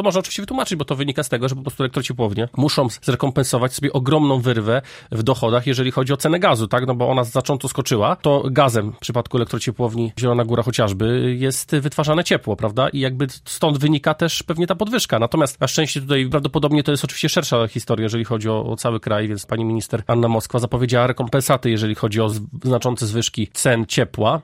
To można oczywiście wytłumaczyć, bo to wynika z tego, że po prostu elektrociepłownie muszą zrekompensować sobie ogromną wyrwę w dochodach, jeżeli chodzi o cenę gazu, tak? No bo ona znacząco skoczyła, to gazem w przypadku elektrociepłowni Zielona Góra chociażby jest wytwarzane ciepło, prawda? I jakby stąd wynika też pewnie ta podwyżka. Natomiast na szczęście tutaj prawdopodobnie to jest oczywiście szersza historia, jeżeli chodzi o, o cały kraj, więc pani minister Anna Moskwa zapowiedziała rekompensaty, jeżeli chodzi o znaczące zwyżki cen ciepła.